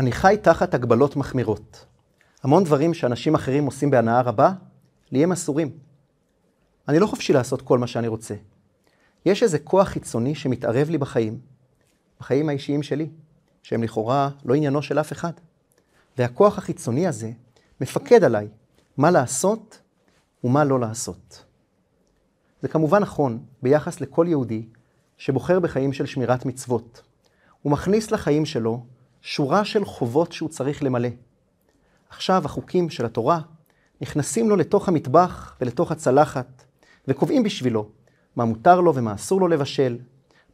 אני חי תחת הגבלות מחמירות. המון דברים שאנשים אחרים עושים בהנאה רבה, לי הם אסורים. אני לא חופשי לעשות כל מה שאני רוצה. יש איזה כוח חיצוני שמתערב לי בחיים, בחיים האישיים שלי, שהם לכאורה לא עניינו של אף אחד. והכוח החיצוני הזה מפקד עליי מה לעשות ומה לא לעשות. זה כמובן נכון ביחס לכל יהודי שבוחר בחיים של שמירת מצוות. הוא מכניס לחיים שלו שורה של חובות שהוא צריך למלא. עכשיו החוקים של התורה נכנסים לו לתוך המטבח ולתוך הצלחת, וקובעים בשבילו מה מותר לו ומה אסור לו לבשל,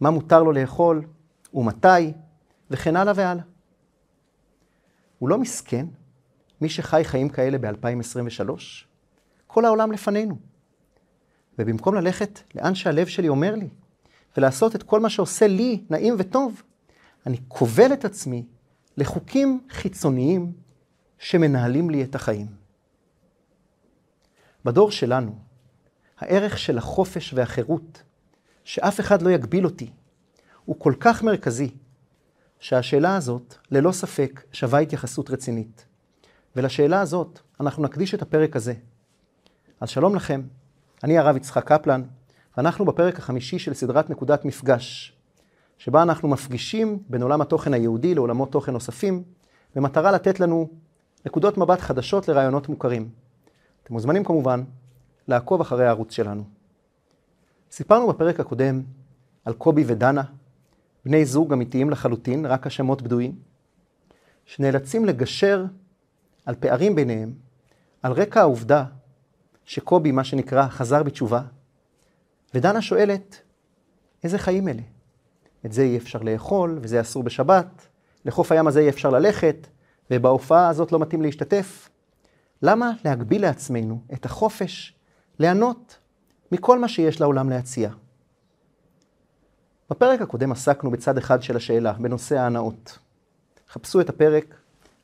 מה מותר לו לאכול ומתי, וכן הלאה והלאה. הוא לא מסכן, מי שחי חיים כאלה ב-2023, כל העולם לפנינו. ובמקום ללכת לאן שהלב שלי אומר לי, ולעשות את כל מה שעושה לי נעים וטוב, אני כובל את עצמי לחוקים חיצוניים שמנהלים לי את החיים. בדור שלנו, הערך של החופש והחירות, שאף אחד לא יגביל אותי, הוא כל כך מרכזי, שהשאלה הזאת, ללא ספק, שווה התייחסות רצינית. ולשאלה הזאת, אנחנו נקדיש את הפרק הזה. אז שלום לכם, אני הרב יצחק קפלן, ואנחנו בפרק החמישי של סדרת נקודת מפגש, שבה אנחנו מפגישים בין עולם התוכן היהודי לעולמות תוכן נוספים, במטרה לתת לנו נקודות מבט חדשות לרעיונות מוכרים. אתם מוזמנים כמובן לעקוב אחרי הערוץ שלנו. סיפרנו בפרק הקודם על קובי ודנה, בני זוג אמיתיים לחלוטין, רק השמות בדויים, שנאלצים לגשר על פערים ביניהם, על רקע העובדה שקובי, מה שנקרא, חזר בתשובה, ודנה שואלת, איזה חיים אלה? את זה אי אפשר לאכול, וזה אסור בשבת, לחוף הים הזה אי אפשר ללכת, ובהופעה הזאת לא מתאים להשתתף. למה להגביל לעצמנו את החופש ליהנות מכל מה שיש לעולם להציע? בפרק הקודם עסקנו בצד אחד של השאלה, בנושא ההנאות. חפשו את הפרק,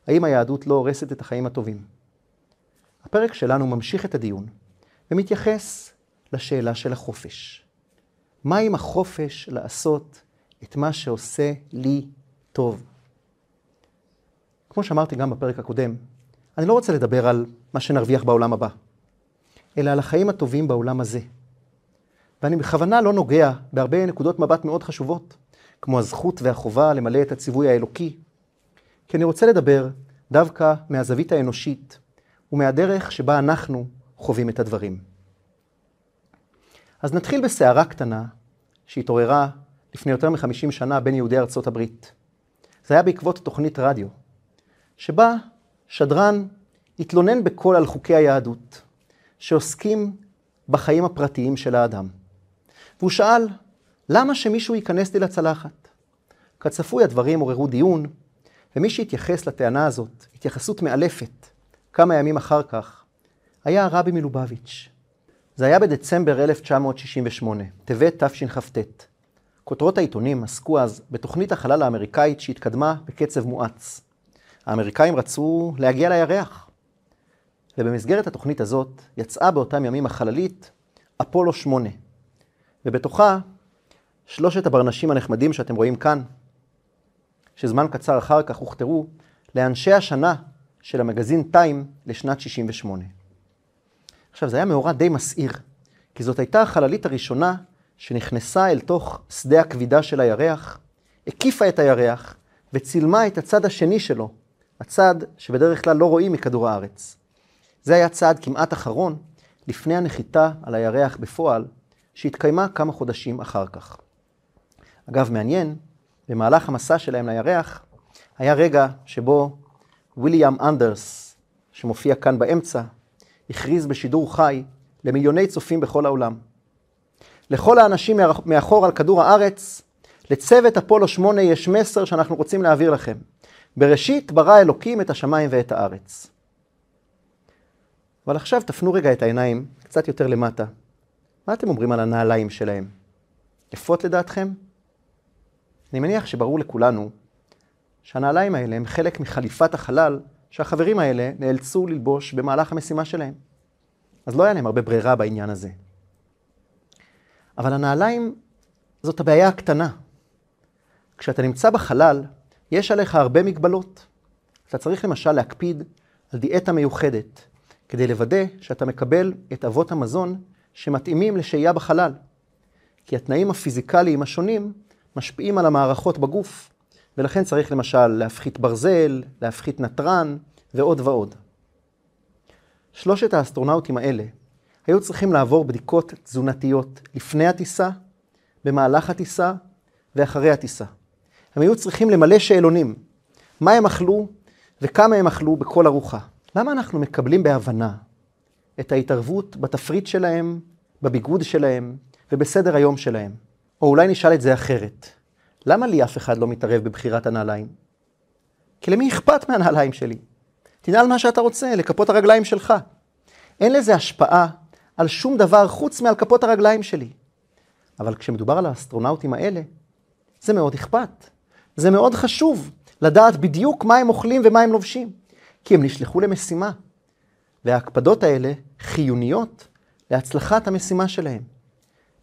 האם היהדות לא הורסת את החיים הטובים. הפרק שלנו ממשיך את הדיון ומתייחס לשאלה של החופש. מה עם החופש לעשות את מה שעושה לי טוב? כמו שאמרתי גם בפרק הקודם, אני לא רוצה לדבר על מה שנרוויח בעולם הבא, אלא על החיים הטובים בעולם הזה. ואני בכוונה לא נוגע בהרבה נקודות מבט מאוד חשובות, כמו הזכות והחובה למלא את הציווי האלוקי, כי אני רוצה לדבר דווקא מהזווית האנושית ומהדרך שבה אנחנו חווים את הדברים. אז נתחיל בסערה קטנה שהתעוררה לפני יותר מ-50 שנה בין יהודי ארצות הברית. זה היה בעקבות תוכנית רדיו, שבה שדרן התלונן בקול על חוקי היהדות, שעוסקים בחיים הפרטיים של האדם. והוא שאל, למה שמישהו ייכנס לי לצלחת? כצפוי הדברים עוררו דיון, ומי שהתייחס לטענה הזאת, התייחסות מאלפת, כמה ימים אחר כך, היה הרבי מלובביץ'. זה היה בדצמבר 1968, טבת תשכ"ט. כותרות העיתונים עסקו אז בתוכנית החלל האמריקאית שהתקדמה בקצב מואץ. האמריקאים רצו להגיע לירח. ובמסגרת התוכנית הזאת יצאה באותם ימים החללית אפולו 8, ובתוכה שלושת הברנשים הנחמדים שאתם רואים כאן, שזמן קצר אחר כך הוכתרו לאנשי השנה של המגזין טיים לשנת 68. עכשיו, זה היה מאורע די מסעיר, כי זאת הייתה החללית הראשונה שנכנסה אל תוך שדה הכבידה של הירח, הקיפה את הירח וצילמה את הצד השני שלו, הצד שבדרך כלל לא רואים מכדור הארץ. זה היה צעד כמעט אחרון לפני הנחיתה על הירח בפועל, שהתקיימה כמה חודשים אחר כך. אגב, מעניין, במהלך המסע שלהם לירח, היה רגע שבו ויליאם אנדרס, שמופיע כאן באמצע, הכריז בשידור חי למיליוני צופים בכל העולם. לכל האנשים מאחור על כדור הארץ, לצוות אפולו 8 יש מסר שאנחנו רוצים להעביר לכם. בראשית ברא אלוקים את השמיים ואת הארץ. אבל עכשיו תפנו רגע את העיניים קצת יותר למטה. מה אתם אומרים על הנעליים שלהם? יפות לדעתכם? אני מניח שברור לכולנו שהנעליים האלה הם חלק מחליפת החלל שהחברים האלה נאלצו ללבוש במהלך המשימה שלהם. אז לא היה להם הרבה ברירה בעניין הזה. אבל הנעליים זאת הבעיה הקטנה. כשאתה נמצא בחלל, יש עליך הרבה מגבלות. אתה צריך למשל להקפיד על דיאטה מיוחדת, כדי לוודא שאתה מקבל את אבות המזון שמתאימים לשהייה בחלל. כי התנאים הפיזיקליים השונים משפיעים על המערכות בגוף, ולכן צריך למשל להפחית ברזל, להפחית נתרן ועוד ועוד. שלושת האסטרונאוטים האלה היו צריכים לעבור בדיקות תזונתיות לפני הטיסה, במהלך הטיסה ואחרי הטיסה. הם היו צריכים למלא שאלונים, מה הם אכלו וכמה הם אכלו בכל ארוחה. למה אנחנו מקבלים בהבנה את ההתערבות בתפריט שלהם, בביגוד שלהם ובסדר היום שלהם? או אולי נשאל את זה אחרת. למה לי אף אחד לא מתערב בבחירת הנעליים? כי למי אכפת מהנעליים שלי? תנעל מה שאתה רוצה, לכפות הרגליים שלך. אין לזה השפעה על שום דבר חוץ מעל כפות הרגליים שלי. אבל כשמדובר על האסטרונאוטים האלה, זה מאוד אכפת. זה מאוד חשוב לדעת בדיוק מה הם אוכלים ומה הם לובשים, כי הם נשלחו למשימה. וההקפדות האלה חיוניות להצלחת המשימה שלהם.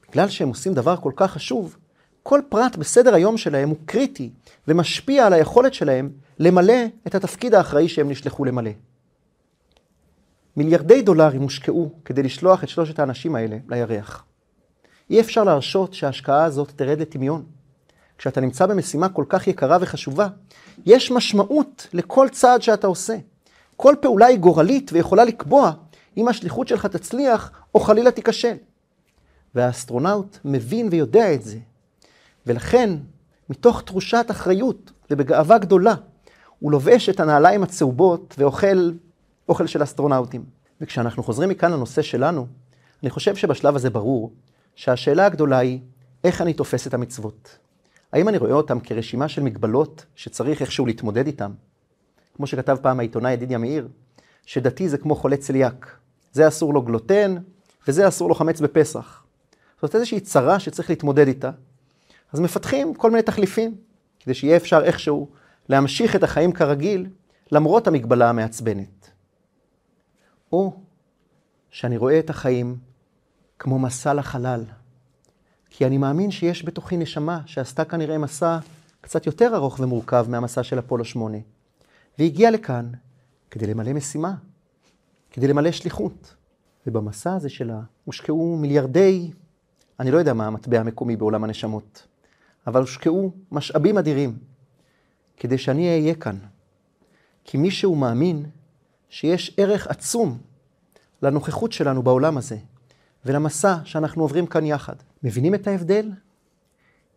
בגלל שהם עושים דבר כל כך חשוב, כל פרט בסדר היום שלהם הוא קריטי ומשפיע על היכולת שלהם למלא את התפקיד האחראי שהם נשלחו למלא. מיליארדי דולרים הושקעו כדי לשלוח את שלושת האנשים האלה לירח. אי אפשר להרשות שההשקעה הזאת תרד לטמיון. כשאתה נמצא במשימה כל כך יקרה וחשובה, יש משמעות לכל צעד שאתה עושה. כל פעולה היא גורלית ויכולה לקבוע אם השליחות שלך תצליח או חלילה תיכשל. והאסטרונאוט מבין ויודע את זה. ולכן, מתוך תחושת אחריות ובגאווה גדולה, הוא לובש את הנעליים הצהובות ואוכל אוכל של אסטרונאוטים. וכשאנחנו חוזרים מכאן לנושא שלנו, אני חושב שבשלב הזה ברור שהשאלה הגדולה היא, איך אני תופס את המצוות? האם אני רואה אותם כרשימה של מגבלות שצריך איכשהו להתמודד איתם? כמו שכתב פעם העיתונאי ידידיה מאיר, שדתי זה כמו חולה צליאק. זה אסור לו גלוטן, וזה אסור לו חמץ בפסח. זאת איזושהי צרה שצריך להתמודד איתה. אז מפתחים כל מיני תחליפים, כדי שיהיה אפשר איכשהו להמשיך את החיים כרגיל, למרות המגבלה המעצבנת. או שאני רואה את החיים כמו מסע לחלל. כי אני מאמין שיש בתוכי נשמה שעשתה כנראה מסע קצת יותר ארוך ומורכב מהמסע של אפולו 8, והגיעה לכאן כדי למלא משימה, כדי למלא שליחות. ובמסע הזה שלה הושקעו מיליארדי, אני לא יודע מה המטבע המקומי בעולם הנשמות, אבל הושקעו משאבים אדירים כדי שאני אהיה כאן. כי מישהו מאמין שיש ערך עצום לנוכחות שלנו בעולם הזה, ולמסע שאנחנו עוברים כאן יחד. מבינים את ההבדל?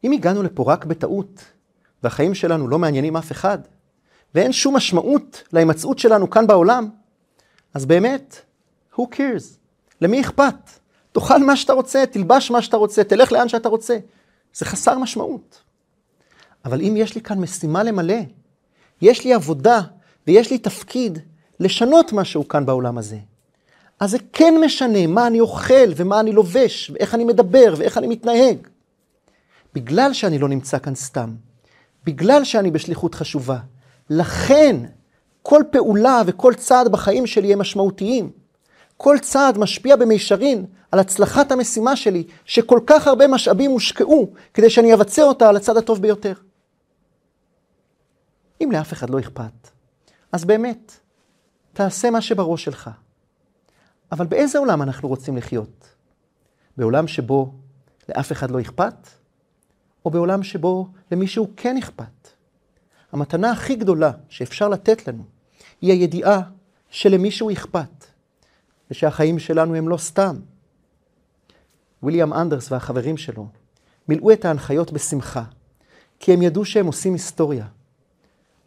אם הגענו לפה רק בטעות, והחיים שלנו לא מעניינים אף אחד, ואין שום משמעות להימצאות שלנו כאן בעולם, אז באמת, who cares? למי אכפת? תאכל מה שאתה רוצה, תלבש מה שאתה רוצה, תלך לאן שאתה רוצה. זה חסר משמעות. אבל אם יש לי כאן משימה למלא, יש לי עבודה ויש לי תפקיד לשנות משהו כאן בעולם הזה. אז זה כן משנה מה אני אוכל ומה אני לובש, ואיך אני מדבר ואיך אני מתנהג. בגלל שאני לא נמצא כאן סתם, בגלל שאני בשליחות חשובה, לכן כל פעולה וכל צעד בחיים שלי הם משמעותיים. כל צעד משפיע במישרין על הצלחת המשימה שלי, שכל כך הרבה משאבים הושקעו כדי שאני אבצע אותה על הצד הטוב ביותר. אם לאף אחד לא אכפת, אז באמת, תעשה מה שבראש שלך. אבל באיזה עולם אנחנו רוצים לחיות? בעולם שבו לאף אחד לא אכפת? או בעולם שבו למישהו כן אכפת? המתנה הכי גדולה שאפשר לתת לנו היא הידיעה שלמישהו אכפת, ושהחיים שלנו הם לא סתם. ויליאם אנדרס והחברים שלו מילאו את ההנחיות בשמחה, כי הם ידעו שהם עושים היסטוריה.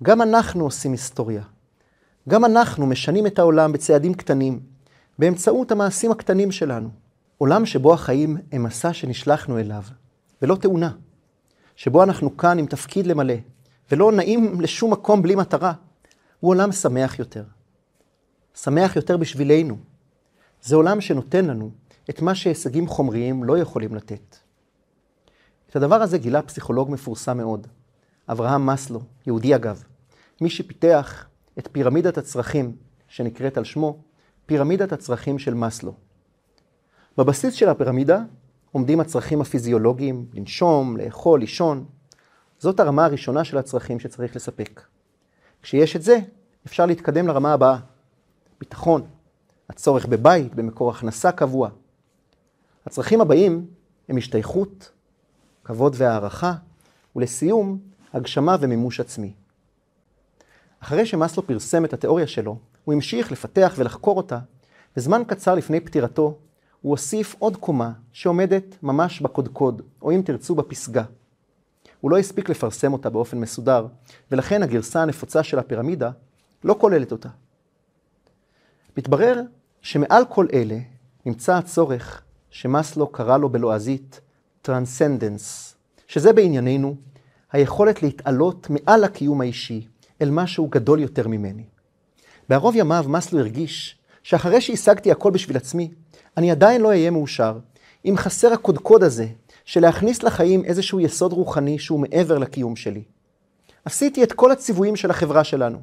גם אנחנו עושים היסטוריה. גם אנחנו משנים את העולם בצעדים קטנים, באמצעות המעשים הקטנים שלנו. עולם שבו החיים הם מסע שנשלחנו אליו, ולא תאונה. שבו אנחנו כאן עם תפקיד למלא, ולא נעים לשום מקום בלי מטרה, הוא עולם שמח יותר. שמח יותר בשבילנו. זה עולם שנותן לנו את מה שהישגים חומריים לא יכולים לתת. את הדבר הזה גילה פסיכולוג מפורסם מאוד, אברהם מסלו, יהודי אגב, מי שפיתח את פירמידת הצרכים, שנקראת על שמו, פירמידת הצרכים של מסלו. בבסיס של הפירמידה עומדים הצרכים הפיזיולוגיים, לנשום, לאכול, לישון. זאת הרמה הראשונה של הצרכים שצריך לספק. כשיש את זה, אפשר להתקדם לרמה הבאה. ביטחון, הצורך בבית, במקור הכנסה קבוע. הצרכים הבאים הם השתייכות, כבוד והערכה, ולסיום, הגשמה ומימוש עצמי. אחרי שמאסלו פרסם את התיאוריה שלו, הוא המשיך לפתח ולחקור אותה, וזמן קצר לפני פטירתו, הוא הוסיף עוד קומה שעומדת ממש בקודקוד, או אם תרצו בפסגה. הוא לא הספיק לפרסם אותה באופן מסודר, ולכן הגרסה הנפוצה של הפירמידה לא כוללת אותה. מתברר שמעל כל אלה נמצא הצורך שמאסלו קרא לו בלועזית transcendence, שזה בענייננו היכולת להתעלות מעל הקיום האישי אל משהו גדול יותר ממני. בערוב ימיו מאסלו הרגיש שאחרי שהשגתי הכל בשביל עצמי, אני עדיין לא אהיה מאושר אם חסר הקודקוד הזה של להכניס לחיים איזשהו יסוד רוחני שהוא מעבר לקיום שלי. עשיתי את כל הציוויים של החברה שלנו.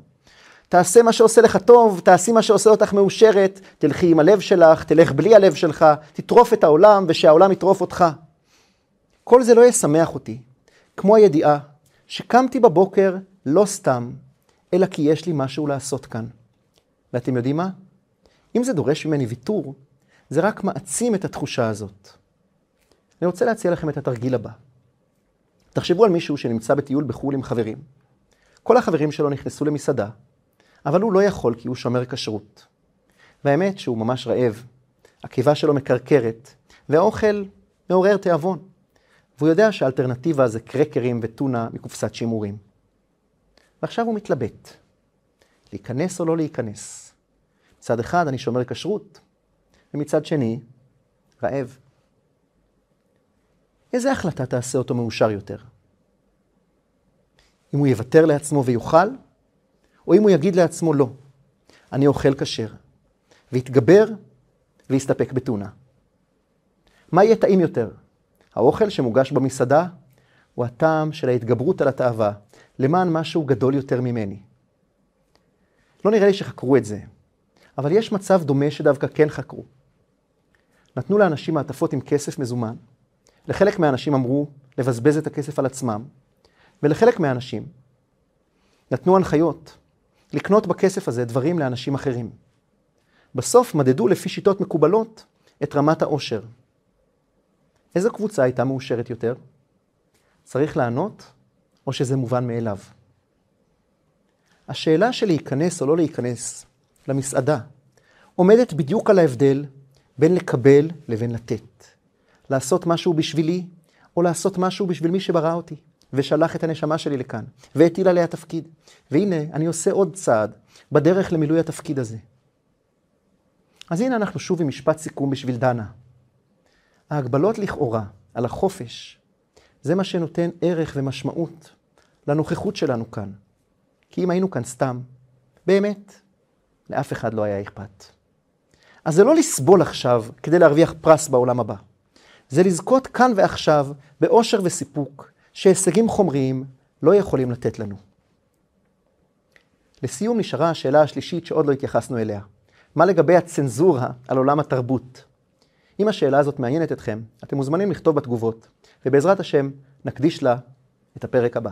תעשה מה שעושה לך טוב, תעשי מה שעושה אותך מאושרת, תלכי עם הלב שלך, תלך בלי הלב שלך, תטרוף את העולם ושהעולם יטרוף אותך. כל זה לא ישמח אותי, כמו הידיעה שקמתי בבוקר לא סתם, אלא כי יש לי משהו לעשות כאן. ואתם יודעים מה? אם זה דורש ממני ויתור, זה רק מעצים את התחושה הזאת. אני רוצה להציע לכם את התרגיל הבא. תחשבו על מישהו שנמצא בטיול בחו"ל עם חברים. כל החברים שלו נכנסו למסעדה, אבל הוא לא יכול כי הוא שומר כשרות. והאמת שהוא ממש רעב, הקיבה שלו מקרקרת, והאוכל מעורר תיאבון. והוא יודע שהאלטרנטיבה זה קרקרים וטונה מקופסת שימורים. ועכשיו הוא מתלבט, להיכנס או לא להיכנס. מצד אחד אני שומר כשרות, ומצד שני, רעב. איזה החלטה תעשה אותו מאושר יותר? אם הוא יוותר לעצמו ויוכל, או אם הוא יגיד לעצמו לא, אני אוכל כשר, ויתגבר ויסתפק בטונה. מה יהיה טעים יותר? האוכל שמוגש במסעדה, הוא הטעם של ההתגברות על התאווה, למען משהו גדול יותר ממני. לא נראה לי שחקרו את זה, אבל יש מצב דומה שדווקא כן חקרו. נתנו לאנשים מעטפות עם כסף מזומן, לחלק מהאנשים אמרו לבזבז את הכסף על עצמם, ולחלק מהאנשים נתנו הנחיות לקנות בכסף הזה דברים לאנשים אחרים. בסוף מדדו לפי שיטות מקובלות את רמת העושר. איזו קבוצה הייתה מאושרת יותר? צריך לענות, או שזה מובן מאליו? השאלה של להיכנס או לא להיכנס למסעדה עומדת בדיוק על ההבדל בין לקבל לבין לתת. לעשות משהו בשבילי, או לעשות משהו בשביל מי שברא אותי, ושלח את הנשמה שלי לכאן, והטיל עליה תפקיד. והנה, אני עושה עוד צעד בדרך למילוי התפקיד הזה. אז הנה אנחנו שוב עם משפט סיכום בשביל דנה. ההגבלות לכאורה על החופש, זה מה שנותן ערך ומשמעות לנוכחות שלנו כאן. כי אם היינו כאן סתם, באמת, לאף אחד לא היה אכפת. אז זה לא לסבול עכשיו כדי להרוויח פרס בעולם הבא. זה לזכות כאן ועכשיו באושר וסיפוק שהישגים חומריים לא יכולים לתת לנו. לסיום נשארה השאלה השלישית שעוד לא התייחסנו אליה. מה לגבי הצנזורה על עולם התרבות? אם השאלה הזאת מעניינת אתכם, אתם מוזמנים לכתוב בתגובות, ובעזרת השם נקדיש לה את הפרק הבא.